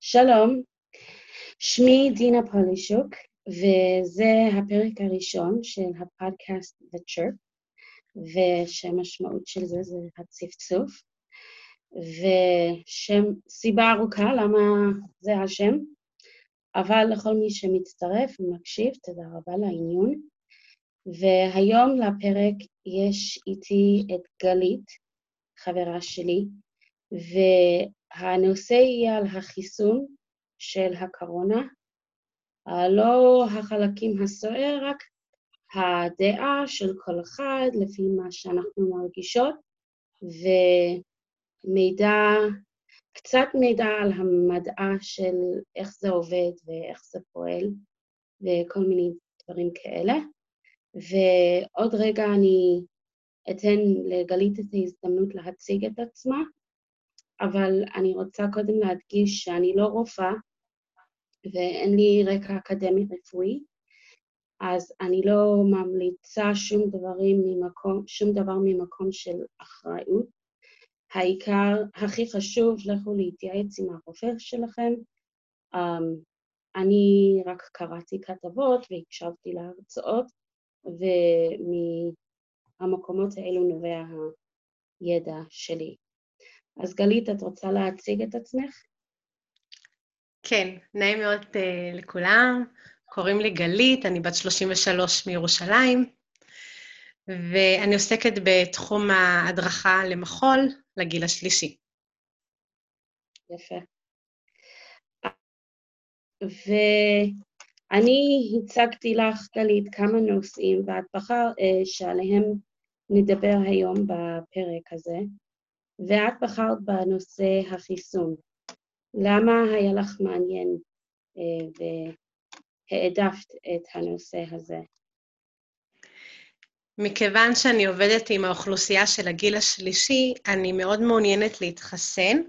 שלום, שמי דינה פולישוק, וזה הפרק הראשון של הפודקאסט The Chirp, ושהמשמעות של זה זה הצפצוף, וסיבה ארוכה למה זה השם, אבל לכל מי שמצטרף ומקשיב, תודה רבה לעניון. והיום לפרק יש איתי את גלית, חברה שלי, והנושא יהיה על החיסון של הקורונה, לא החלקים הסוער, רק הדעה של כל אחד לפי מה שאנחנו מרגישות, ומידע, קצת מידע על המדעה של איך זה עובד ואיך זה פועל, וכל מיני דברים כאלה. ועוד רגע אני אתן לגלית את ההזדמנות להציג את עצמה, אבל אני רוצה קודם להדגיש שאני לא רופאה ואין לי רקע אקדמי רפואי, אז אני לא ממליצה שום, דברים ממקום, שום דבר ממקום של אחריות. העיקר, הכי חשוב, לכו להתייעץ עם הרופא שלכם. Um, אני רק קראתי כתבות והקשבתי להרצאות, ומהמקומות האלו נובע הידע שלי. אז גלית, את רוצה להציג את עצמך? כן, נעים מאוד uh, לכולם. קוראים לי גלית, אני בת 33 מירושלים, ואני עוסקת בתחום ההדרכה למחול לגיל השלישי. יפה. ואני הצגתי לך, גלית, כמה נושאים, ואת בחר uh, שעליהם נדבר היום בפרק הזה, ואת בחרת בנושא החיסון. למה היה לך מעניין uh, והעדפת את הנושא הזה? מכיוון שאני עובדת עם האוכלוסייה של הגיל השלישי, אני מאוד מעוניינת להתחסן,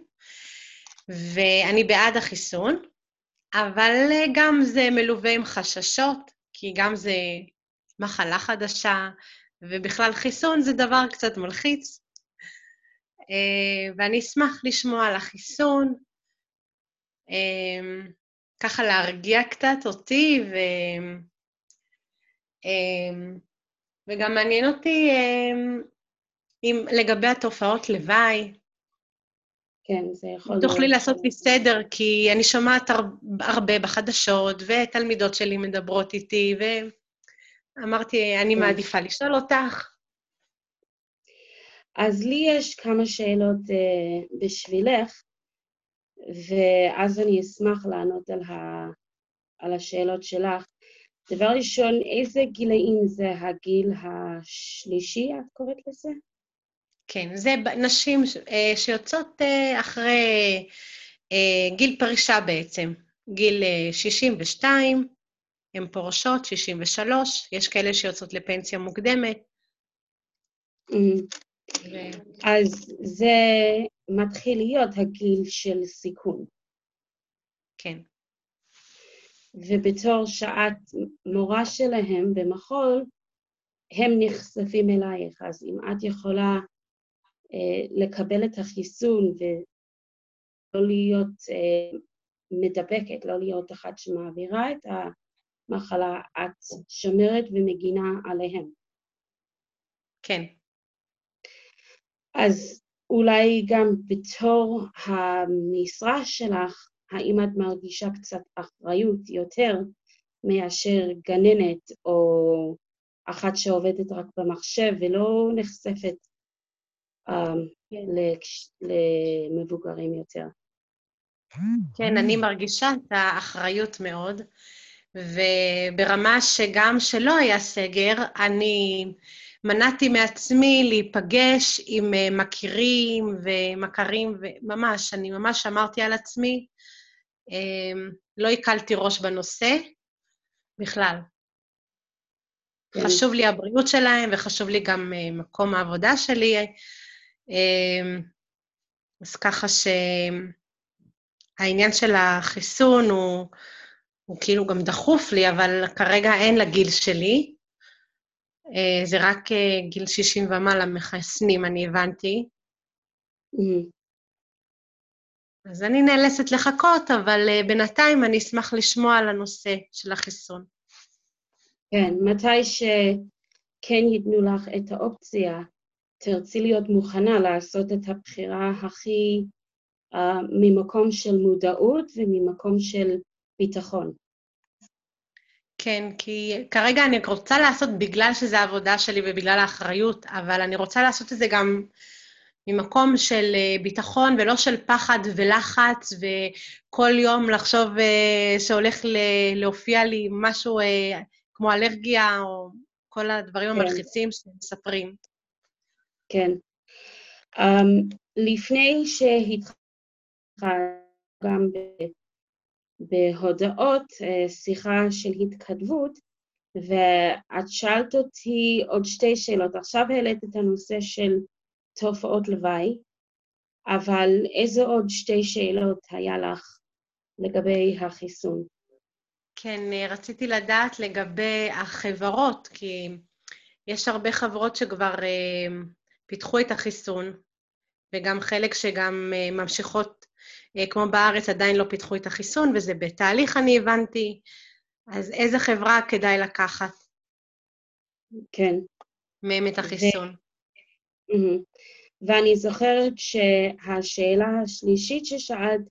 ואני בעד החיסון, אבל גם זה מלווה עם חששות, כי גם זה מחלה חדשה, ובכלל חיסון זה דבר קצת מלחיץ. ואני אשמח לשמוע על החיסון, ככה להרגיע קצת אותי, ו... וגם מעניין אותי אם לגבי התופעות לוואי. כן, זה יכול להיות. תוכלי לעשות לי סדר, כי אני שומעת הרבה בחדשות, ותלמידות שלי מדברות איתי, ואמרתי, אני כן. מעדיפה לשאול אותך. אז לי יש כמה שאלות uh, בשבילך, ואז אני אשמח לענות על, ה... על השאלות שלך. דבר ראשון, איזה גילאים זה הגיל השלישי, את קוראת לזה? כן, זה נשים אה, שיוצאות אה, אחרי אה, גיל פרישה בעצם, גיל 62, הן פורשות, 63, יש כאלה שיוצאות לפנסיה מוקדמת. ו... אז זה מתחיל להיות הגיל של סיכון. כן. ובתור שעת מורה שלהם במחול, הם נחשפים אלייך, אז אם את יכולה לקבל את החיסון ולא להיות אה, מדבקת, לא להיות אחת שמעבירה את המחלה, את שומרת ומגינה עליהם. כן. אז אולי גם בתור המשרה שלך, האם את מרגישה קצת אחריות יותר מאשר גננת או אחת שעובדת רק במחשב ולא נחשפת למבוגרים יותר? כן, אני מרגישה את האחריות מאוד, וברמה שגם שלא היה סגר, אני מנעתי מעצמי להיפגש עם אה, מכירים ומכרים, וממש, אני ממש אמרתי על עצמי, אמ, לא הקלתי ראש בנושא בכלל. כן. חשוב לי הבריאות שלהם וחשוב לי גם אה, מקום העבודה שלי. אמ, אז ככה שהעניין של החיסון הוא, הוא כאילו גם דחוף לי, אבל כרגע אין לגיל שלי. אה, זה רק אה, גיל 60 ומעלה מחסנים, אני הבנתי. Mm-hmm. אז אני נאלצת לחכות, אבל uh, בינתיים אני אשמח לשמוע על הנושא של החיסון. כן, מתי שכן ייתנו לך את האופציה, תרצי להיות מוכנה לעשות את הבחירה הכי uh, ממקום של מודעות וממקום של ביטחון. כן, כי כרגע אני רוצה לעשות בגלל שזו העבודה שלי ובגלל האחריות, אבל אני רוצה לעשות את זה גם ממקום של אה, ביטחון ולא של פחד ולחץ, וכל יום לחשוב אה, שהולך להופיע לי משהו כמו אלרגיה, או כל הדברים כן. המלחיצים שמספרים. כן. Um, לפני שהתחלתי גם בהודעות, שיחה של התכתבות, ואת שאלת אותי עוד שתי שאלות. עכשיו העלית את הנושא של תופעות לוואי, אבל איזה עוד שתי שאלות היה לך לגבי החיסון? כן, רציתי לדעת לגבי החברות, כי יש הרבה חברות שכבר uh, פיתחו את החיסון, וגם חלק שגם uh, ממשיכות, uh, כמו בארץ, עדיין לא פיתחו את החיסון, וזה בתהליך, אני הבנתי. אז איזה חברה כדאי לקחת? כן. מהם את החיסון. ו... ואני זוכרת שהשאלה השלישית ששאלת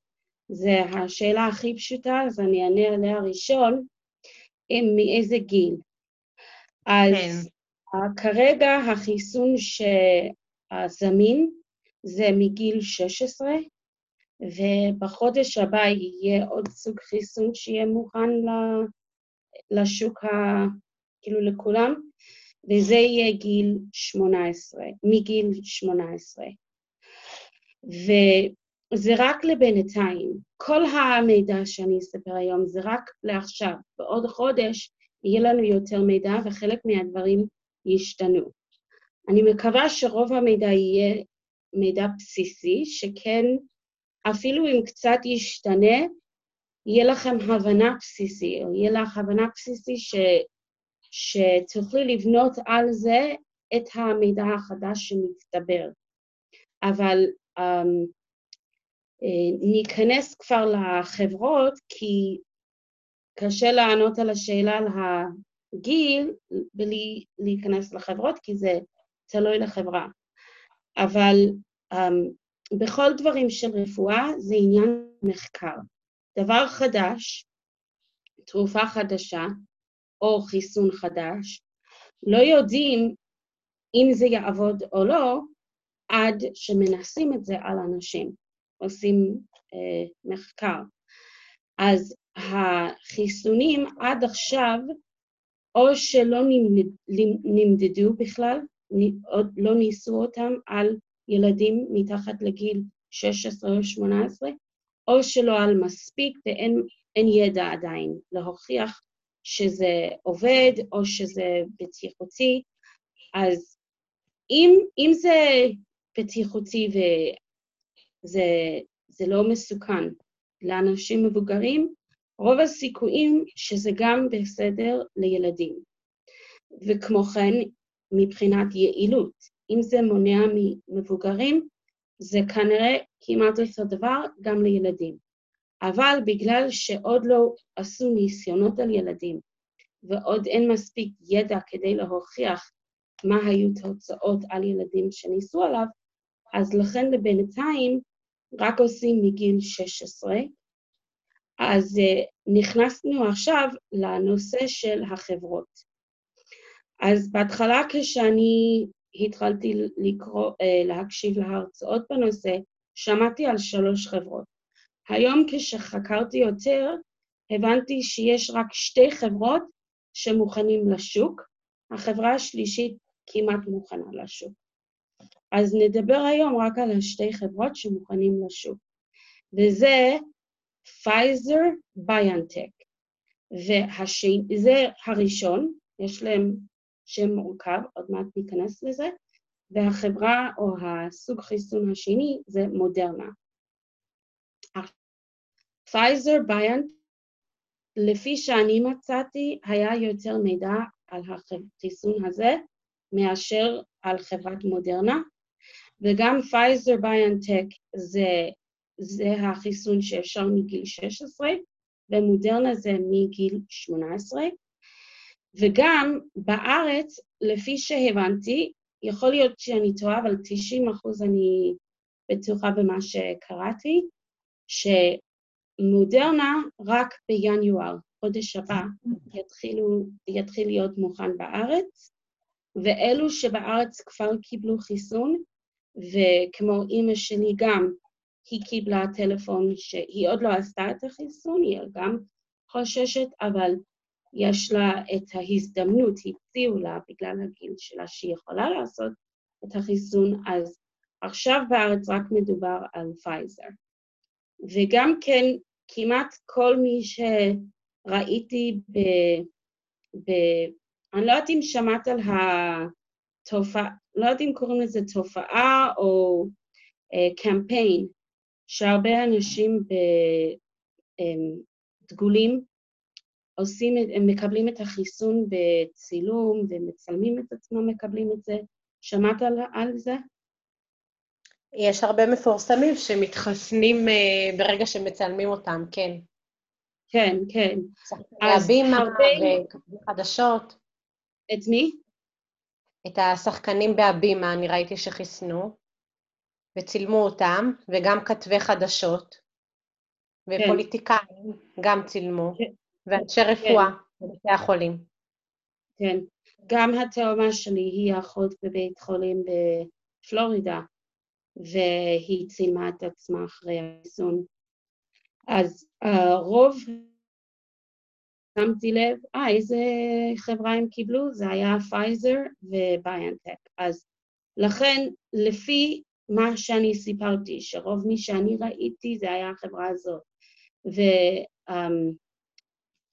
זה השאלה הכי פשוטה, אז אני אענה עליה ראשון, מאיזה גיל. אז כן. כרגע החיסון שהזמין זה מגיל 16, ובחודש הבא יהיה עוד סוג חיסון שיהיה מוכן לשוק, ה... כאילו לכולם, וזה יהיה גיל 18, מגיל 18. וזה רק לבינתיים. כל המידע שאני אספר היום זה רק לעכשיו. בעוד חודש יהיה לנו יותר מידע וחלק מהדברים ישתנו. אני מקווה שרוב המידע יהיה מידע בסיסי, שכן אפילו אם קצת ישתנה, יהיה לכם הבנה בסיסי, או יהיה לך הבנה בסיסי ש... שתוכלי לבנות על זה את המידע החדש שמצטבר. אבל um, ניכנס כבר לחברות, כי קשה לענות על השאלה על הגיל בלי להיכנס לחברות, כי זה תלוי לחברה. אבל um, בכל דברים של רפואה זה עניין מחקר. דבר חדש, תרופה חדשה, או חיסון חדש, לא יודעים אם זה יעבוד או לא, עד שמנסים את זה על אנשים, עושים אה, מחקר. אז החיסונים עד עכשיו, או שלא נמד, נמדדו בכלל, עוד לא ניסו אותם על ילדים מתחת לגיל 16 או 18, או שלא על מספיק ואין ידע עדיין להוכיח שזה עובד או שזה בטיחותי, אז אם, אם זה בטיחותי וזה לא מסוכן לאנשים מבוגרים, רוב הסיכויים שזה גם בסדר לילדים. וכמו כן, מבחינת יעילות, אם זה מונע ממבוגרים, זה כנראה כמעט אותו דבר גם לילדים. אבל בגלל שעוד לא עשו ניסיונות על ילדים ועוד אין מספיק ידע כדי להוכיח מה היו תוצאות על ילדים שניסו עליו, אז לכן לבינתיים רק עושים מגיל 16. אז uh, נכנסנו עכשיו לנושא של החברות. אז בהתחלה כשאני התחלתי לקרוא, uh, להקשיב להרצאות בנושא, שמעתי על שלוש חברות. היום כשחקרתי יותר, הבנתי שיש רק שתי חברות שמוכנים לשוק, החברה השלישית כמעט מוכנה לשוק. אז נדבר היום רק על השתי חברות שמוכנים לשוק, וזה פייזר ביונטק. וזה הראשון, יש להם שם מורכב, עוד מעט ניכנס לזה, והחברה או הסוג חיסון השני זה מודרנה. פייזר ביונטק, לפי שאני מצאתי, היה יותר מידע על החיסון הזה מאשר על חברת מודרנה, וגם פייזר ביונטק זה, זה החיסון שאפשר מגיל 16, ומודרנה זה מגיל 18. וגם בארץ, לפי שהבנתי, יכול להיות שאני טועה, אבל 90 אחוז אני בטוחה במה שקראתי, שמודרנה רק בינואר, חודש הבא, יתחילו, יתחיל להיות מוכן בארץ, ואלו שבארץ כבר קיבלו חיסון, וכמו אימא שלי גם, היא קיבלה טלפון שהיא עוד לא עשתה את החיסון, היא גם חוששת, אבל יש לה את ההזדמנות, הציעו לה בגלל הגיל שלה שהיא יכולה לעשות את החיסון, אז עכשיו בארץ רק מדובר על פייזר. וגם כן, כמעט כל מי שראיתי ב... ב אני לא יודעת אם שמעת על התופעה, לא יודעת אם קוראים לזה תופעה או uh, קמפיין, שהרבה אנשים בדגולים עושים, הם מקבלים את החיסון בצילום ומצלמים את עצמם מקבלים את זה. שמעת על, על זה? יש הרבה מפורסמים שמתחסנים uh, ברגע שמצלמים אותם, כן. כן, כן. הבימה וכתבי חדשות. את מי? את השחקנים בהבימה, אני ראיתי שחיסנו, וצילמו אותם, וגם כתבי חדשות, כן. ופוליטיקאים כן. גם צילמו. כן. ואנשי כן. רפואה בבתי החולים. כן, גם התאומה שלי היא אחות בבית חולים בפלורידה, והיא צילמה את עצמה אחרי החיסון. אז uh, רוב, שמתי לב, אה, איזה חברה הם קיבלו? זה היה פייזר וביונטק. אז לכן, לפי מה שאני סיפרתי, שרוב מי שאני ראיתי זה היה החברה הזאת. ו... Um,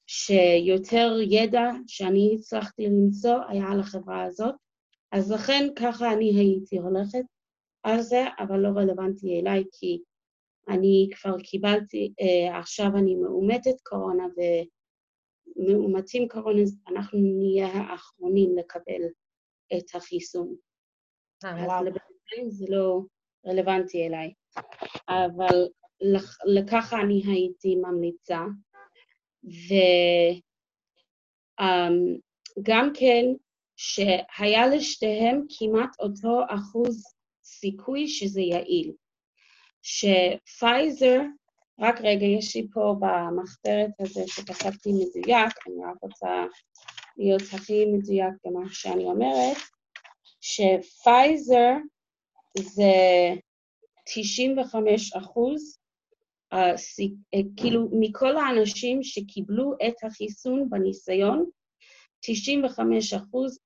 שיותר ידע שאני הצלחתי למצוא היה על החברה הזאת, אז לכן ככה אני הייתי הולכת על זה, אבל לא רלוונטי אליי, כי אני כבר קיבלתי, אה, עכשיו אני מאומתת קורונה, ומאומתים קורונה, אנחנו נהיה האחרונים לקבל את החיסון. אה, אז לבינתיים זה לא רלוונטי אליי. אבל לככה אני הייתי ממליצה. וגם um, כן שהיה לשתיהם כמעט אותו אחוז סיכוי שזה יעיל. שפייזר, רק רגע, יש לי פה במחתרת הזה שכתבתי מדויק, אני רק רוצה להיות הכי מדויק במה שאני אומרת, שפייזר זה 95 אחוז כאילו מכל האנשים שקיבלו את החיסון בניסיון, 95 אחוז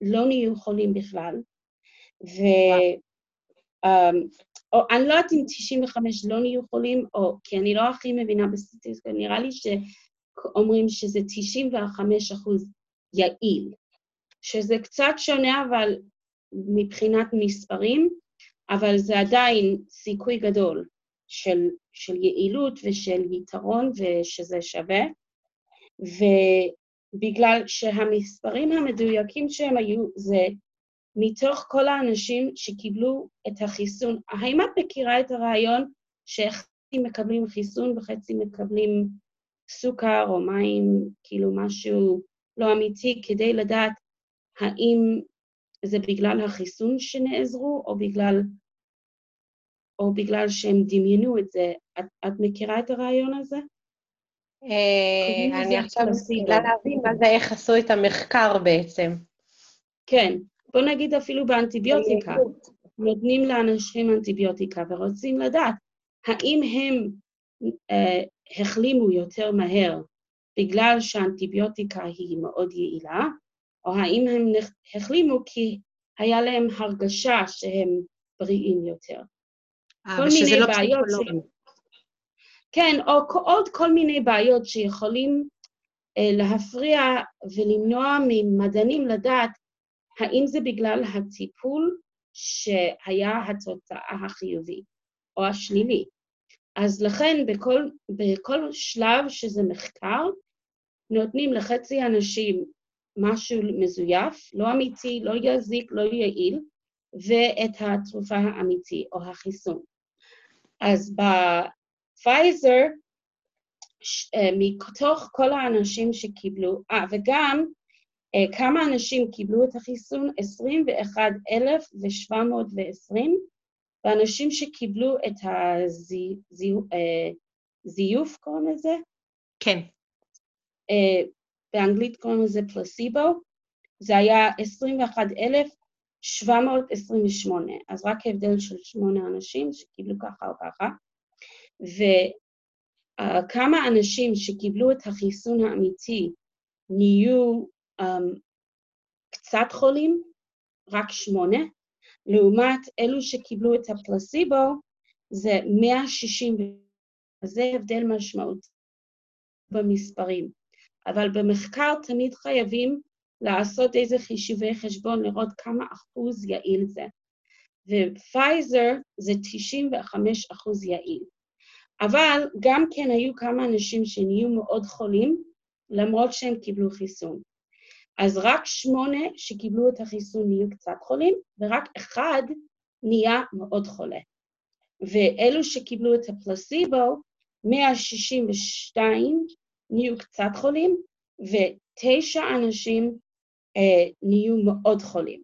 לא נהיו חולים בכלל. ו... Um, או, אני לא יודעת אם 95 לא נהיו חולים, או כי אני לא הכי מבינה בסטטיסטיקה, נראה לי שאומרים שזה 95 אחוז יעיל, שזה קצת שונה אבל מבחינת מספרים, אבל זה עדיין סיכוי גדול. של, של יעילות ושל יתרון ושזה שווה, ובגלל שהמספרים המדויקים שהם היו זה מתוך כל האנשים שקיבלו את החיסון. האם את מכירה את הרעיון שחצי מקבלים חיסון וחצי מקבלים סוכר או מים, כאילו משהו לא אמיתי, כדי לדעת האם זה בגלל החיסון שנעזרו או בגלל או בגלל שהם דמיינו את זה. את, את מכירה את הרעיון הזה? אה, אני עכשיו מנסה להבין מה זה, איך עשו את המחקר בעצם. כן, בוא נגיד אפילו באנטיביוטיקה. נותנים לאנשים אנטיביוטיקה ורוצים לדעת האם הם אה, החלימו יותר מהר בגלל שהאנטיביוטיקה היא מאוד יעילה, או האם הם החלימו כי היה להם הרגשה שהם בריאים יותר. אה, כל מיני לא בעיות. ש... כן, או עוד כל מיני בעיות שיכולים אה, להפריע ולמנוע ממדענים לדעת האם זה בגלל הטיפול שהיה התוצאה החיובית או השלילי. אז לכן בכל, בכל שלב שזה מחקר, נותנים לחצי אנשים משהו מזויף, לא אמיתי, לא יזיק, לא יעיל, ואת התרופה האמיתי או החיסון. אז בפייזר, אה, מתוך כל האנשים שקיבלו, אה, וגם אה, כמה אנשים קיבלו את החיסון? 21,720, ואנשים שקיבלו את הזיוף, קוראים לזה? כן. באנגלית קוראים לזה פלסיבו, זה היה 21,728, אז רק הבדל של שמונה אנשים שקיבלו ככה או ככה. וכמה אנשים שקיבלו את החיסון האמיתי נהיו um, קצת חולים, רק שמונה, לעומת אלו שקיבלו את הפלסיבו, זה 160, זה הבדל משמעותי במספרים. אבל במחקר תמיד חייבים לעשות איזה חישובי חשבון, לראות כמה אחוז יעיל זה. ופייזר זה 95 אחוז יעיל. אבל גם כן היו כמה אנשים שנהיו מאוד חולים, למרות שהם קיבלו חיסון. אז רק שמונה שקיבלו את החיסון נהיו קצת חולים, ורק אחד נהיה מאוד חולה. ואלו שקיבלו את הפלסיבו, 162 נהיו קצת חולים, ותשע אנשים אה, נהיו מאוד חולים.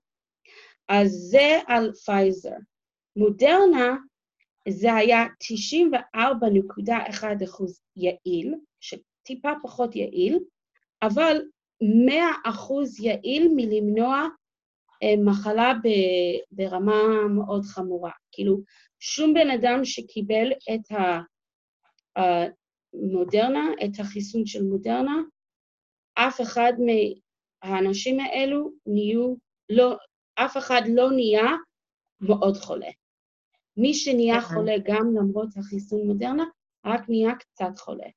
אז זה על פייזר. מודרנה זה היה 94.1 אחוז יעיל, שטיפה פחות יעיל, אבל 100 אחוז יעיל מלמנוע אה, מחלה ברמה מאוד חמורה. כאילו, שום בן אדם שקיבל את המודרנה, את החיסון של מודרנה, אף אחד מהאנשים האלו נהיו, לא, אף אחד לא נהיה מאוד חולה. מי שנהיה חולה גם למרות החיסון מודרנה, רק נהיה קצת חולה.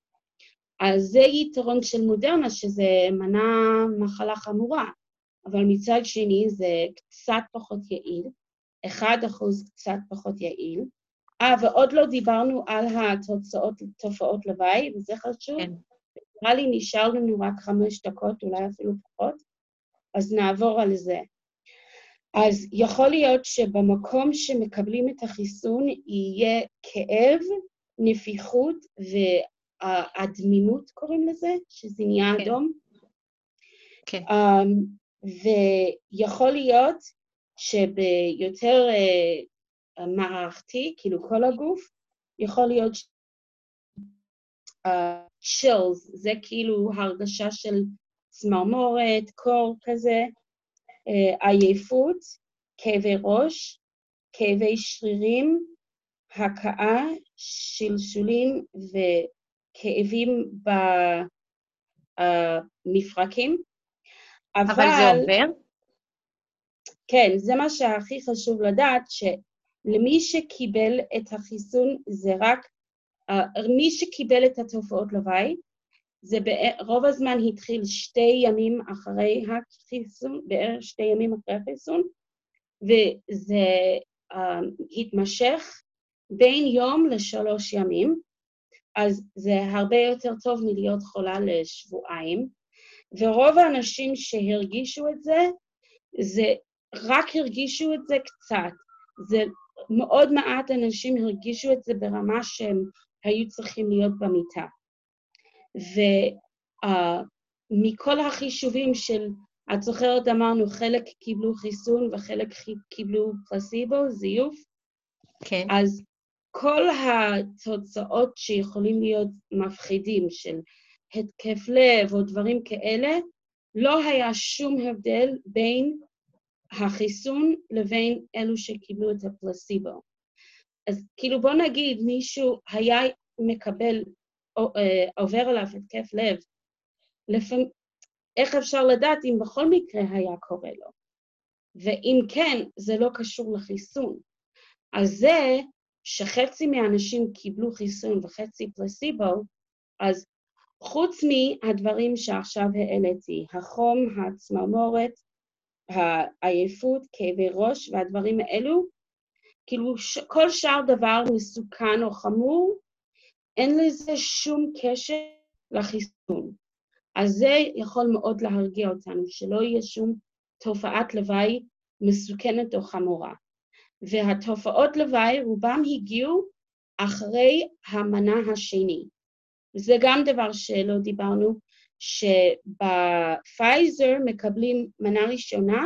אז זה יתרון של מודרנה, שזה מנע מחלה חמורה, אבל מצד שני זה קצת פחות יעיל, 1% קצת פחות יעיל. אה, ועוד לא דיברנו על התוצאות, תופעות לוואי, וזה חשוב. כן. נראה לי נשאר לנו רק חמש דקות, אולי אפילו פחות, אז נעבור על זה. אז יכול להיות שבמקום שמקבלים את החיסון יהיה כאב, נפיחות והדמימות קוראים לזה, שזה נהיה כן. אדום. כן. Um, ויכול להיות שביותר uh, מערכתי, כאילו כל הגוף, יכול להיות צ'ילס, uh, זה כאילו הרגשה של צמרמורת, קור כזה, uh, עייפות, כאבי ראש, כאבי שרירים, הקאה, שלשולים וכאבים במפרקים. אבל, אבל זה עובר? כן, זה מה שהכי חשוב לדעת, שלמי שקיבל את החיסון זה רק, uh, מי שקיבל את התופעות לוואי, זה רוב הזמן התחיל שתי ימים אחרי החיסון, בערך שתי ימים אחרי החיסון, וזה uh, התמשך בין יום לשלוש ימים, אז זה הרבה יותר טוב מלהיות חולה לשבועיים, ורוב האנשים שהרגישו את זה, זה רק הרגישו את זה קצת. זה מאוד מעט אנשים הרגישו את זה ברמה שהם היו צריכים להיות במיטה. ומכל uh, החישובים של, את זוכרת, אמרנו, חלק קיבלו חיסון וחלק קיבלו פלסיבו, זיוף? כן. אז כל התוצאות שיכולים להיות מפחידים של התקף לב או דברים כאלה, לא היה שום הבדל בין החיסון לבין אלו שקיבלו את הפלסיבו. אז כאילו בוא נגיד מישהו היה מקבל, אה, עובר עליו התקף לב, לפעמים, איך אפשר לדעת אם בכל מקרה היה קורה לו? ואם כן, זה לא קשור לחיסון. אז זה שחצי מהאנשים קיבלו חיסון וחצי פלסיבו, אז חוץ מהדברים שעכשיו העליתי, החום, הצמרמורת, העייפות, כאבי ראש והדברים האלו, כאילו ש- כל שאר דבר מסוכן או חמור, אין לזה שום קשר לחיסון. אז זה יכול מאוד להרגיע אותנו, שלא יהיה שום תופעת לוואי מסוכנת או חמורה. והתופעות לוואי רובם הגיעו אחרי המנה השני. זה גם דבר שלא דיברנו, שבפייזר מקבלים מנה ראשונה,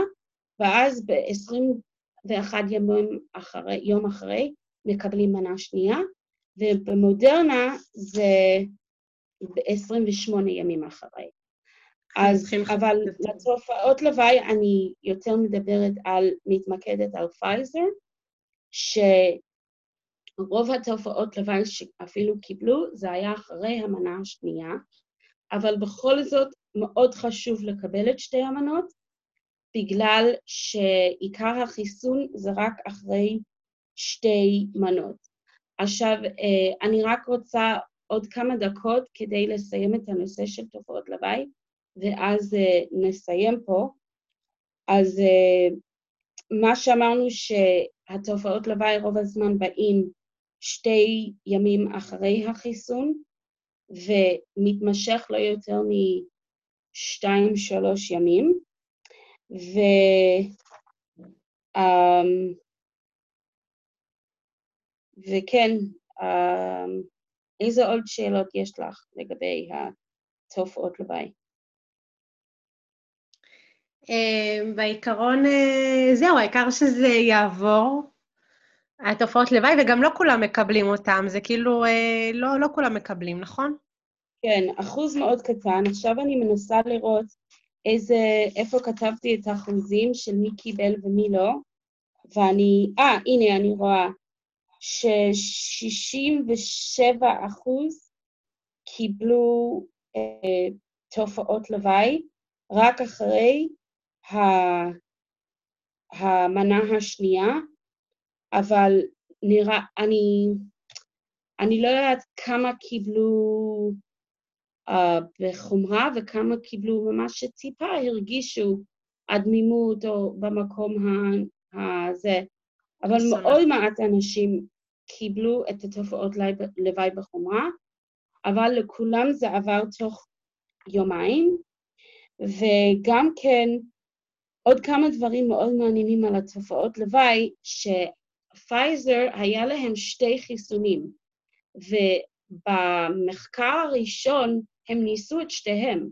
ואז ב-21 יום אחרי, יום אחרי מקבלים מנה שנייה, ובמודרנה זה ב-28 ימים אחרי. אז, אבל לתופעות לוואי אני יותר מדברת על, מתמקדת על פייזר, שרוב התופעות לוואי שאפילו קיבלו, זה היה אחרי המנה השנייה, אבל בכל זאת מאוד חשוב לקבל את שתי המנות, בגלל שעיקר החיסון זה רק אחרי שתי מנות. עכשיו, אה, אני רק רוצה עוד כמה דקות כדי לסיים את הנושא של תופעות לוואי, ואז אה, נסיים פה. אז אה, מה שאמרנו שהתופעות לוואי רוב הזמן באים שתי ימים אחרי החיסון, ומתמשך לא יותר משתיים-שלוש ימים, ו... Um, וכן, um, איזה עוד שאלות יש לך לגבי התופעות לוואי? אמ, בעיקרון, אה, זהו, העיקר שזה יעבור, התופעות לוואי, וגם לא כולם מקבלים אותם, זה כאילו, אה, לא, לא כולם מקבלים, נכון? כן, אחוז מאוד קטן. עכשיו אני מנסה לראות איזה, איפה כתבתי את האחוזים של מי קיבל ומי לא, ואני, אה, הנה, אני רואה ש-67 אחוז קיבלו אה, תופעות לוואי רק אחרי המנה השנייה, אבל נראה, אני, אני לא יודעת כמה קיבלו uh, בחומרה וכמה קיבלו ממש שטיפה הרגישו הדמימות או במקום הזה, אבל מאוד מעט אנשים קיבלו את התופעות לוואי בחומרה, אבל לכולם זה עבר תוך יומיים, וגם כן עוד כמה דברים מאוד מעניינים על התופעות לוואי, שפייזר היה להם שתי חיסונים, ובמחקר הראשון הם ניסו את שתיהם,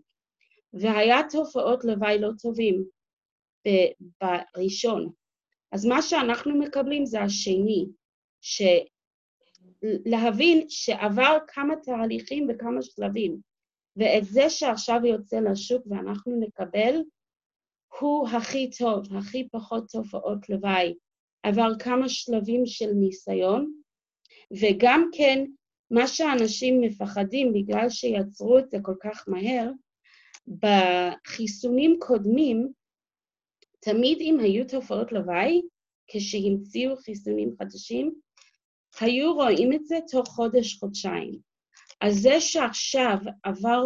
והיה תופעות לוואי לא טובים בראשון. אז מה שאנחנו מקבלים זה השני, להבין שעבר כמה תהליכים וכמה שלבים, ואת זה שעכשיו יוצא לשוק ואנחנו נקבל, הוא הכי טוב, הכי פחות תופעות לוואי. עבר כמה שלבים של ניסיון, וגם כן, מה שאנשים מפחדים בגלל שיצרו את זה כל כך מהר, בחיסונים קודמים, תמיד אם היו תופעות לוואי, כשהמציאו חיסונים חדשים, היו רואים את זה תוך חודש-חודשיים. אז זה שעכשיו עבר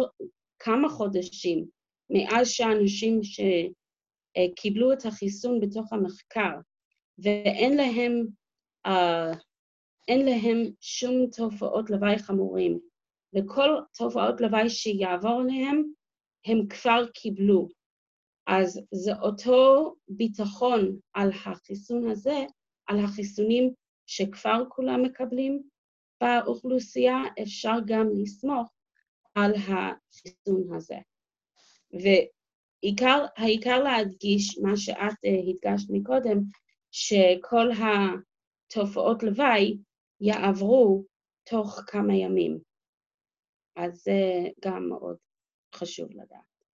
כמה חודשים מאז שאנשים שקיבלו את החיסון בתוך המחקר, ואין להם, uh, אין להם שום תופעות לוואי חמורים, וכל תופעות לוואי שיעבור עליהם, הם כבר קיבלו. אז זה אותו ביטחון על החיסון הזה, על החיסונים שכבר כולם מקבלים באוכלוסייה, אפשר גם לסמוך על החיסון הזה. והעיקר להדגיש מה שאת uh, הדגשת מקודם, שכל התופעות לוואי יעברו תוך כמה ימים. אז זה גם מאוד חשוב לדעת.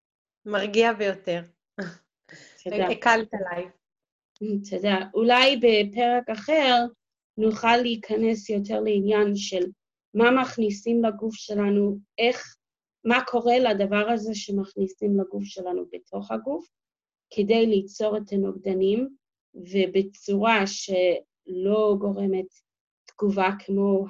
מרגיע ביותר. תודה. הקלת עליי. תודה. אולי בפרק אחר נוכל להיכנס יותר לעניין של מה מכניסים לגוף שלנו, איך, מה קורה לדבר הזה שמכניסים לגוף שלנו בתוך הגוף, כדי ליצור את הנוגדנים, ובצורה שלא גורמת תגובה כמו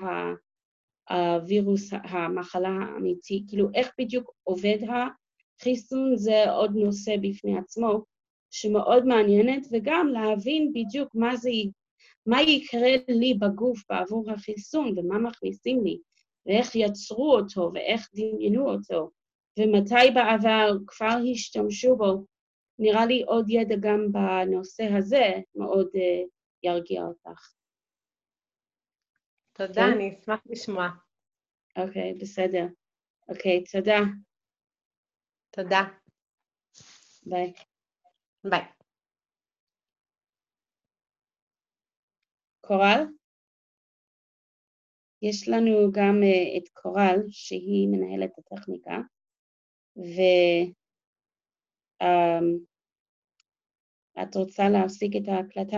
הווירוס, המחלה האמיתית, כאילו איך בדיוק עובד החיסון זה עוד נושא בפני עצמו, שמאוד מעניינת, וגם להבין בדיוק מה זה מה יקרה לי בגוף בעבור החיסון ומה מכניסים לי, ואיך יצרו אותו ואיך דמיינו אותו, ומתי בעבר כבר השתמשו בו נראה לי עוד ידע גם בנושא הזה מאוד uh, ירגיע אותך. תודה, כן? אני אשמח לשמוע. אוקיי, okay, בסדר. אוקיי, okay, תודה. תודה. ביי. ביי. קורל? יש לנו גם uh, את קורל, שהיא מנהלת הטכניקה, ואת um, רוצה להפסיק את ההקלטה?